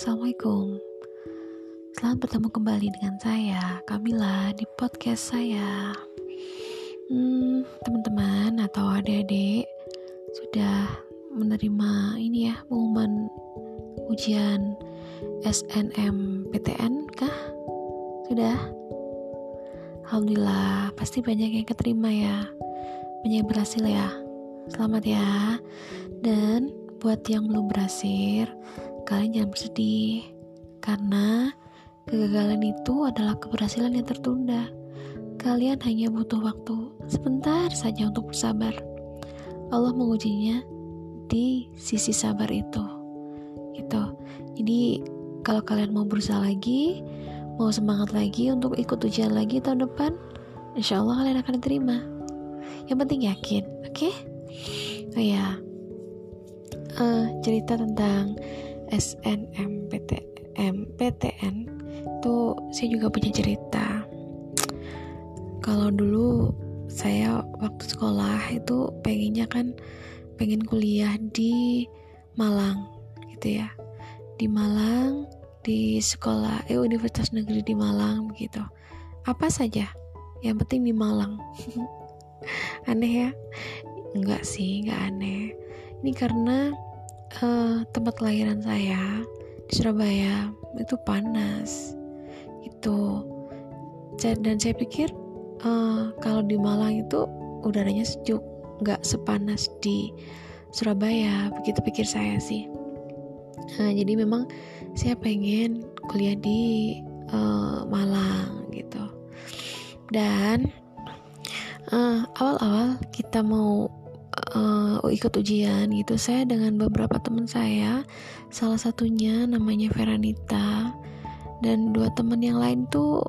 Assalamualaikum. Selamat bertemu kembali dengan saya Kamila di podcast saya. Hmm, Teman-teman atau adik-adik Sudah menerima ini ya Pengumuman ujian SNMPTN kah? Sudah? Alhamdulillah Pasti banyak yang keterima ya. Banyak yang berhasil ya. Selamat ya. Dan buat yang belum berhasil kalian jangan bersedih karena kegagalan itu adalah keberhasilan yang tertunda. Kalian hanya butuh waktu sebentar saja untuk bersabar. Allah mengujinya di sisi sabar itu. Gitu. Jadi kalau kalian mau berusaha lagi, mau semangat lagi untuk ikut ujian lagi tahun depan, insya Allah kalian akan diterima. Yang penting yakin, oke? Okay? Oh ya, uh, cerita tentang SNMPTN PTN itu saya juga punya cerita. Kalau dulu saya waktu sekolah itu pengennya kan pengen kuliah di Malang gitu ya. Di Malang di sekolah eh Universitas Negeri di Malang gitu. Apa saja? Yang penting di Malang. Aneh ya? Enggak sih enggak aneh. Ini karena uh, tempat kelahiran saya di Surabaya itu panas itu dan saya pikir uh, kalau di Malang itu udaranya sejuk nggak sepanas di Surabaya begitu pikir saya sih. Nah, jadi memang saya pengen kuliah di uh, Malang gitu. Dan awal-awal uh, kita mau uh, ikut ujian gitu. Saya dengan beberapa teman saya salah satunya namanya Veranita. Dan dua teman yang lain tuh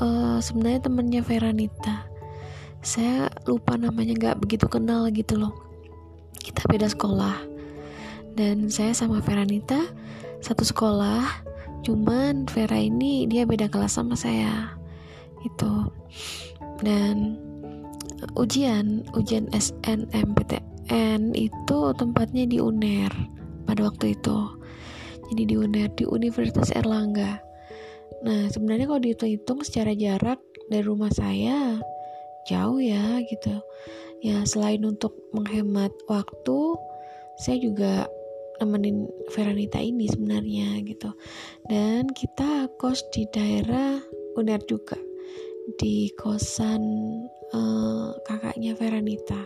uh, sebenarnya temannya Veranita. Saya lupa namanya nggak begitu kenal gitu loh. Kita beda sekolah. Dan saya sama Veranita satu sekolah. Cuman Vera ini dia beda kelas sama saya. Itu. Dan ujian ujian SNMPTN itu tempatnya di UNER pada waktu itu. Jadi di UNER di Universitas Erlangga. Nah sebenarnya kalau dihitung-hitung secara jarak dari rumah saya jauh ya gitu. Ya selain untuk menghemat waktu saya juga nemenin Veranita ini sebenarnya gitu. Dan kita kos di daerah UNER juga di kosan uh, kakaknya Veranita.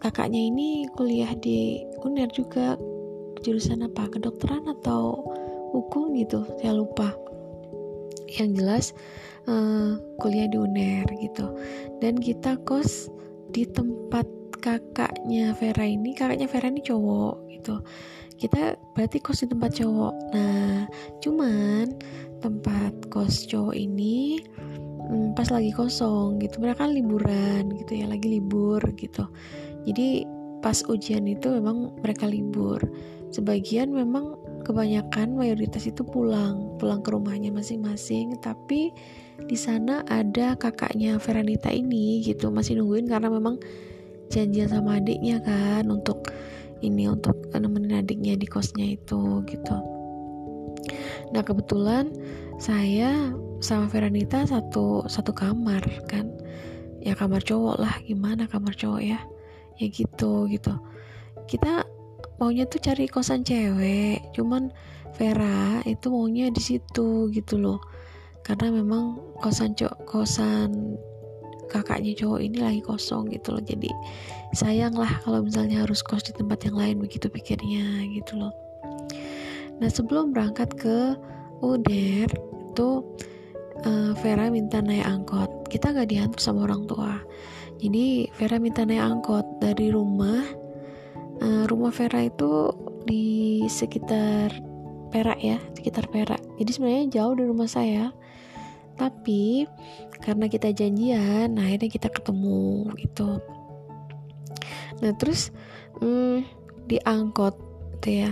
Kakaknya ini kuliah di UNER juga jurusan apa? Kedokteran atau hukum gitu? Saya lupa. Yang jelas uh, kuliah di UNER gitu. Dan kita kos di tempat kakaknya Vera ini. Kakaknya Vera ini cowok gitu. Kita berarti kos di tempat cowok. Nah, cuman tempat kos cowok ini hmm, pas lagi kosong gitu. Mereka kan liburan gitu ya lagi libur gitu. Jadi pas ujian itu memang mereka libur. Sebagian memang kebanyakan mayoritas itu pulang pulang ke rumahnya masing-masing. Tapi di sana ada kakaknya Veranita ini gitu masih nungguin karena memang janjian sama adiknya kan untuk ini untuk nemenin adiknya di kosnya itu gitu. Nah kebetulan saya sama Veranita satu satu kamar kan, ya kamar cowok lah gimana kamar cowok ya, ya gitu gitu. Kita maunya tuh cari kosan cewek, cuman Vera itu maunya di situ gitu loh, karena memang kosan cowok kosan kakaknya cowok ini lagi kosong gitu loh. Jadi sayang lah kalau misalnya harus kos di tempat yang lain begitu pikirnya gitu loh. Nah sebelum berangkat ke Uder itu uh, Vera minta naik angkot. Kita gak diantar sama orang tua. Jadi Vera minta naik angkot dari rumah. Uh, rumah Vera itu di sekitar Perak ya, sekitar Perak. Jadi sebenarnya jauh dari rumah saya. Tapi karena kita janjian, nah akhirnya kita ketemu gitu. Nah terus hmm, di angkot gitu ya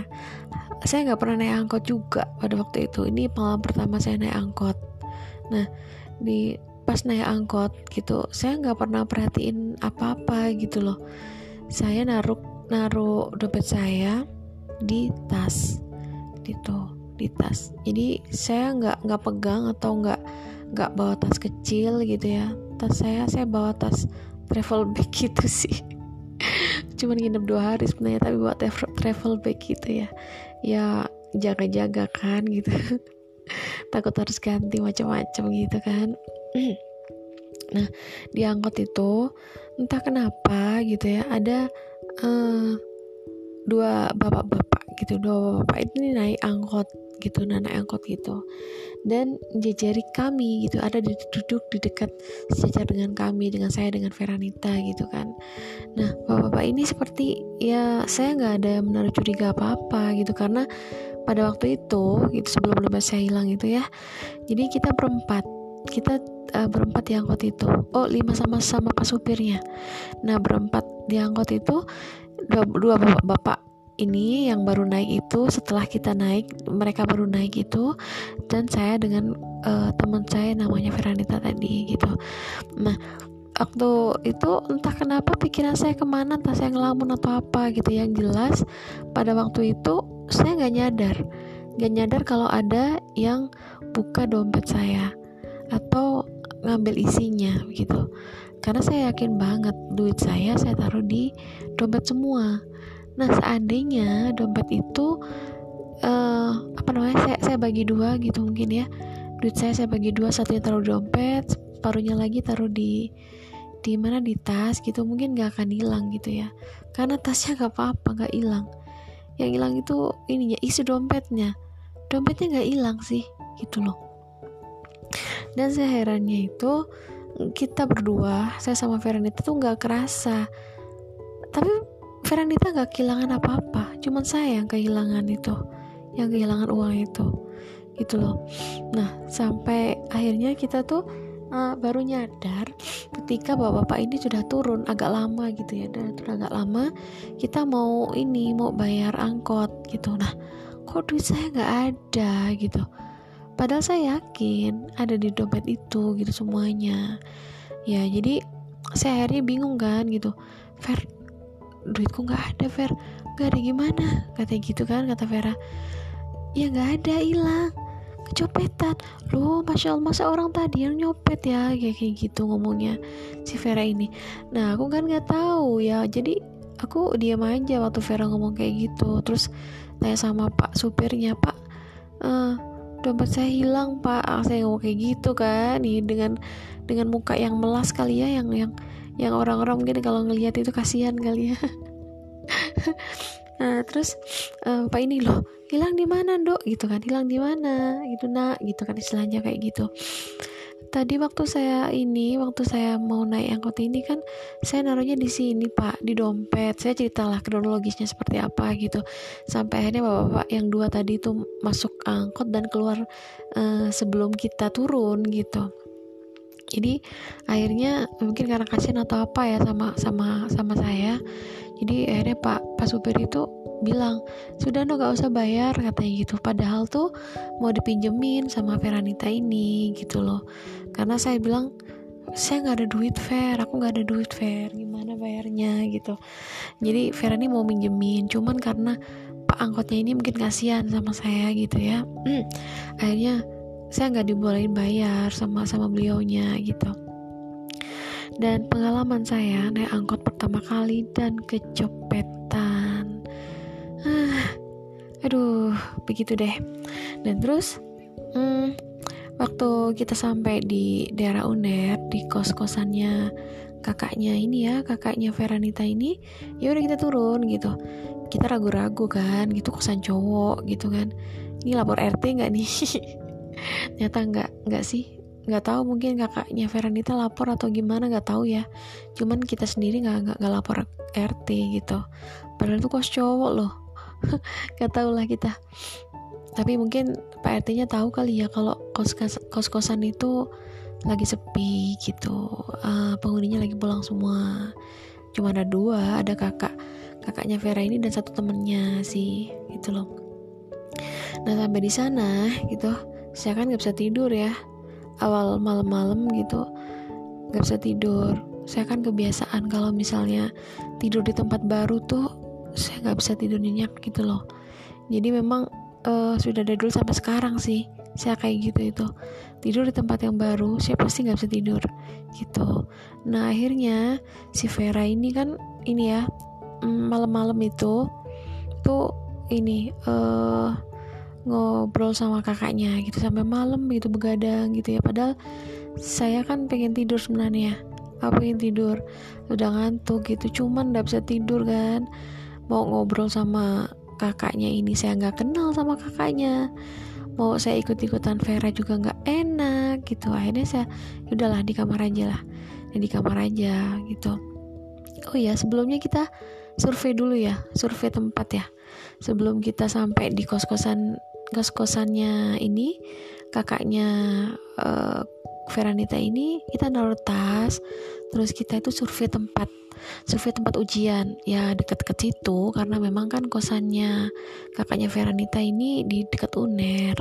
saya nggak pernah naik angkot juga pada waktu itu ini pengalaman pertama saya naik angkot nah di pas naik angkot gitu saya nggak pernah perhatiin apa-apa gitu loh. Saya naruh naruh dompet saya di tas waktu itu di tas. Jadi saya nggak nggak pegang atau nggak nggak bawa tas kecil gitu ya. Tas saya saya bawa tas travel bag gitu sih. Cuman nginep dua hari sebenarnya tapi buat travel bag gitu ya. Ya jaga-jaga kan gitu takut harus ganti macam-macam gitu kan. Nah di angkot itu entah kenapa gitu ya ada uh, dua bapak-bapak gitu dua bapak ini naik angkot gitu naik angkot gitu. Dan jejari kami gitu ada di, duduk di dekat sejajar dengan kami dengan saya dengan Veranita gitu kan. Nah bapak-bapak ini seperti ya saya nggak ada menaruh curiga apa-apa gitu karena pada waktu itu gitu sebelum dompet saya hilang itu ya. Jadi kita berempat kita uh, berempat di angkot itu. Oh lima sama sama pas supirnya. Nah berempat di angkot itu dua, dua bapak, bapak ini yang baru naik itu setelah kita naik mereka baru naik itu dan saya dengan uh, teman saya namanya Veranita tadi gitu. Nah waktu itu entah kenapa pikiran saya ke mana entah saya ngelamun atau apa gitu. Yang jelas pada waktu itu saya nggak nyadar. Nggak nyadar kalau ada yang buka dompet saya atau ngambil isinya gitu karena saya yakin banget duit saya saya taruh di dompet semua. Nah seandainya dompet itu uh, apa namanya saya saya bagi dua gitu mungkin ya. Duit saya saya bagi dua satunya taruh di dompet paruhnya lagi taruh di di mana di tas gitu mungkin gak akan hilang gitu ya. Karena tasnya gak apa-apa gak hilang yang hilang itu ininya isi dompetnya dompetnya gak hilang sih gitu loh. Dan saya herannya itu kita berdua saya sama Veranita tuh gak kerasa. Tapi Veranita gak kehilangan apa-apa cuman saya yang kehilangan itu yang kehilangan uang itu gitu loh. Nah sampai akhirnya kita tuh uh, baru nyadar ketika bapak-bapak ini sudah turun agak lama gitu ya dan sudah agak lama kita mau ini mau bayar angkot gitu. Nah kok duit saya nggak ada gitu. Padahal saya yakin ada di dompet itu gitu semuanya. Ya jadi saya akhirnya bingung kan gitu. Fer duitku nggak ada Ver nggak ada gimana? Kata gitu kan kata Vera. Ya nggak ada hilang kecopetan. Loh masya allah masa orang tadi yang nyopet ya? Kayak kayak gitu ngomongnya si Vera ini. Nah aku kan nggak tahu ya. Jadi aku diam aja waktu Vera ngomong kayak gitu. Terus tanya sama pak supirnya pak uh, dompet saya hilang pak. Saya ngomong kayak gitu kan nih dengan dengan muka yang melas kali ya yang yang yang orang-orang mungkin kalau ngelihat itu kasihan kali ya nah terus uh, pak ini loh hilang di mana dok? Gitu kan hilang di mana? Gitu nak gitu kan istilahnya kayak gitu. Tadi waktu saya ini waktu saya mau naik angkot ini kan saya naruhnya di sini pak di dompet. Saya ceritalah kronologisnya seperti apa gitu. Sampai akhirnya bapak-bapak yang dua tadi itu masuk angkot dan keluar uh, sebelum kita turun gitu. Jadi akhirnya mungkin karena kasihan atau apa ya sama sama sama saya jadi akhirnya pak pak supir itu bilang sudah no gak usah bayar katanya gitu. Padahal tuh mau dipinjemin sama Veranita ini gitu loh. Karena saya bilang saya nggak ada duit fair aku nggak ada duit fair gimana bayarnya? gitu. Jadi Vera ini mau minjemin cuman karena pak angkotnya ini mungkin kasihan sama saya gitu ya. Akhirnya saya nggak dibolehin bayar sama sama beliaunya gitu dan pengalaman saya naik angkot pertama kali dan kecopetan. Ah, aduh begitu deh. Dan terus hmm, waktu kita sampai di daerah Uner di kos kosannya kakaknya ini ya kakaknya Veranita ini ya udah kita turun gitu. Kita ragu-ragu kan gitu kosan cowok gitu kan. Ini lapor RT nggak nih? Ternyata nggak nggak sih nggak tahu mungkin kakaknya Veranita lapor atau gimana nggak tahu ya. Cuman kita sendiri nggak nggak lapor RT gitu. Padahal itu kos cowok loh. Nggak tahu lah kita. Tapi mungkin Pak RT-nya tahu kali ya kalau kos kos kosan itu lagi sepi gitu. Uh, penghuninya lagi pulang semua. Cuma ada dua ada kakak kakaknya Vera ini dan satu temennya sih gitu loh. Nah sampai di sana gitu saya kan nggak bisa tidur ya awal malam-malam gitu nggak bisa tidur. Saya kan kebiasaan kalau misalnya tidur di tempat baru tuh saya nggak bisa tidur nyenyak gitu loh. Jadi memang uh, sudah dari dulu sampai sekarang sih saya kayak gitu itu. Tidur di tempat yang baru saya pasti nggak bisa tidur gitu. Nah akhirnya si Vera ini kan ini ya mm, malam-malam itu tuh ini uh, ngobrol sama kakaknya gitu sampai malam gitu begadang gitu ya. Padahal saya kan pengen tidur sebenarnya aku pengen tidur udah ngantuk gitu cuman nggak bisa tidur kan. Mau ngobrol sama kakaknya ini saya nggak kenal sama kakaknya. Mau saya ikut-ikutan Vera juga nggak enak gitu. Akhirnya saya ya udahlah di kamar aja lah ya, di kamar aja gitu. Oh ya sebelumnya kita survei dulu ya survei tempat ya. Sebelum kita sampai di kos-kosan kos-kosannya ini kakaknya uh, Veranita ini kita naruh tas terus kita itu survei tempat survei tempat ujian. Ya dekat-dekat situ karena memang kan kosannya kakaknya Veranita ini di dekat UNER.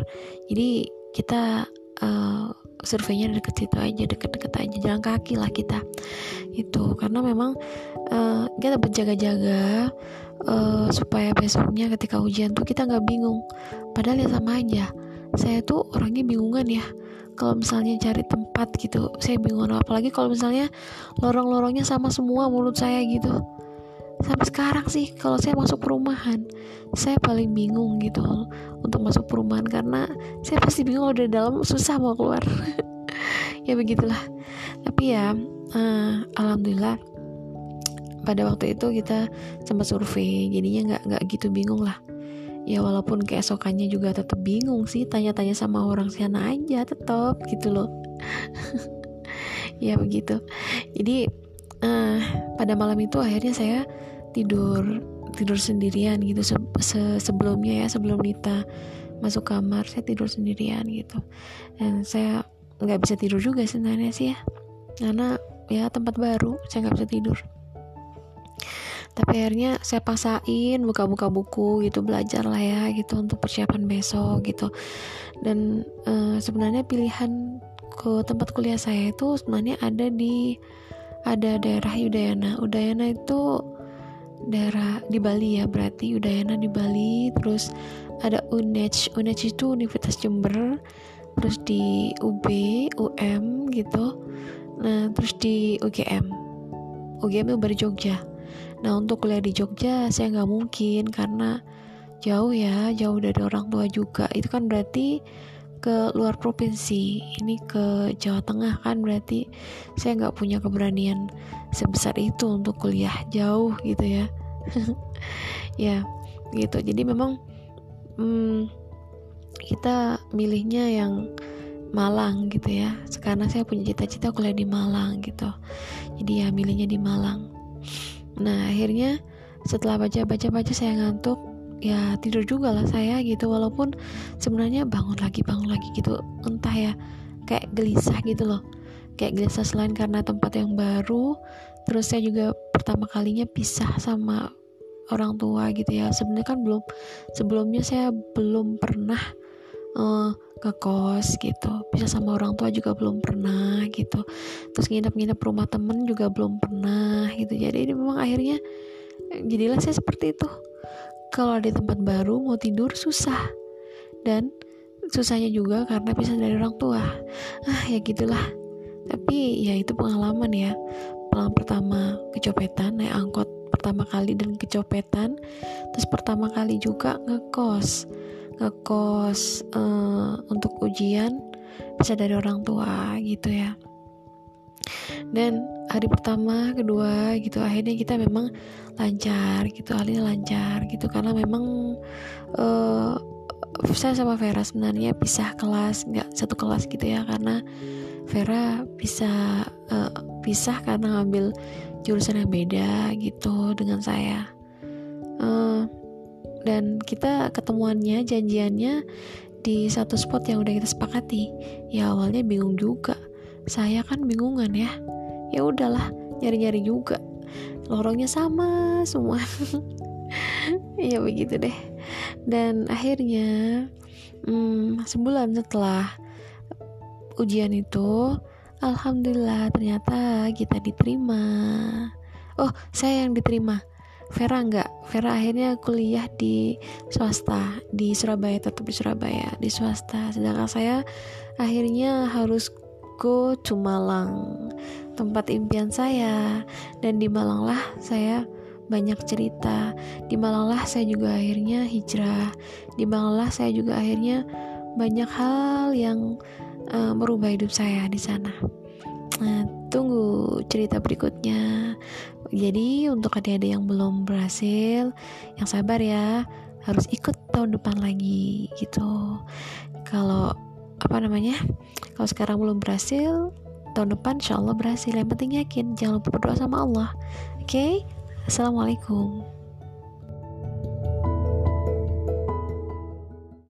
Jadi kita uh, surveinya deket situ aja deket-deket aja jalan kaki lah kita. Itu karena memang uh, kita berjaga-jaga uh, supaya besoknya ketika ujian tuh kita nggak bingung. Padahal ya sama aja. Saya tuh orangnya bingungan ya. Kalau misalnya cari tempat gitu saya bingung. Apalagi kalau misalnya lorong-lorongnya sama semua mulut saya gitu. Sampai sekarang sih kalau saya masuk perumahan saya paling bingung gitu untuk masuk perumahan karena saya pasti bingung udah dalam susah mau keluar. Ya begitulah. Tapi ya uh, alhamdulillah pada waktu itu kita sempat survei jadinya nggak nggak gitu bingung lah. Ya walaupun keesokannya juga tetap bingung sih tanya-tanya sama orang sana aja tetap gitu loh. Ya begitu. Jadi uh, pada malam itu akhirnya saya tidur tidur sendirian gitu se se sebelumnya ya sebelum Nita masuk kamar saya tidur sendirian gitu. Dan saya nggak bisa tidur juga sebenarnya sih ya karena ya tempat baru saya nggak bisa tidur tapi akhirnya saya paksain buka-buka buku gitu belajar lah ya gitu untuk persiapan besok gitu. Dan e, sebenarnya pilihan ke tempat kuliah saya itu sebenarnya ada di ada daerah Udayana. Udayana itu daerah di Bali ya berarti Udayana di Bali. Terus ada UNEJ UNEJ itu Universitas Jember terus di UB UM gitu. Nah terus di UGM UGM itu baru Jogja Nah untuk kuliah di Jogja saya nggak mungkin karena jauh ya, jauh dari orang tua juga. Itu kan berarti ke luar provinsi, ini ke Jawa Tengah kan berarti saya nggak punya keberanian sebesar itu untuk kuliah jauh gitu ya. ya gitu. Jadi memang hmm, kita milihnya yang Malang gitu ya karena saya punya cita-cita kuliah di Malang gitu jadi ya milihnya di Malang nah akhirnya setelah baca baca baca saya ngantuk ya tidur juga lah saya gitu. Walaupun sebenarnya bangun lagi bangun lagi gitu entah ya kayak gelisah gitu loh. Kayak gelisah selain karena tempat yang baru terus saya juga pertama kalinya pisah sama orang tua gitu ya. Sebenarnya kan belum sebelumnya saya belum pernah uh, kos gitu. Bisa sama orang tua juga belum pernah gitu. Terus nginep-nginep rumah temen juga belum pernah gitu. Jadi ini memang akhirnya jadilah saya seperti itu. Kalau di tempat baru mau tidur susah. Dan susahnya juga karena bisa dari orang tua. Ah ya gitulah. Tapi ya itu pengalaman ya. Pengalaman pertama kecopetan naik angkot pertama kali dan kecopetan. Terus pertama kali juga ngekos ngekos uh, untuk ujian bisa dari orang tua gitu ya. Dan hari pertama kedua gitu akhirnya kita memang lancar gitu akhirnya lancar gitu. Karena memang uh, saya sama Vera sebenarnya pisah kelas nggak satu kelas gitu ya. Karena Vera bisa uh, pisah karena ngambil jurusan yang beda gitu dengan saya. Uh, dan kita ketemuannya janjiannya di satu spot yang udah kita sepakati. Ya awalnya bingung juga. Saya kan bingungan ya. Ya udahlah nyari-nyari juga. Lorongnya sama semua. Ya begitu deh. Dan akhirnya hmm, sebulan setelah ujian itu alhamdulillah ternyata kita diterima. Oh saya yang diterima Vera enggak Vera akhirnya kuliah di swasta di Surabaya tetap di Surabaya di swasta. Sedangkan saya akhirnya harus go to Malang tempat impian saya. Dan di Malang lah saya banyak cerita. Di Malang lah saya juga akhirnya hijrah. Di Malang lah saya juga akhirnya banyak hal yang uh, merubah hidup saya di sana nah tunggu cerita berikutnya. Jadi untuk adik-adik yang belum berhasil yang sabar ya harus ikut tahun depan lagi gitu. Kalau apa namanya kalau sekarang belum berhasil tahun depan insya Allah berhasil. Yang penting yakin jangan lupa berdoa sama Allah. Oke? Okay? assalamualaikum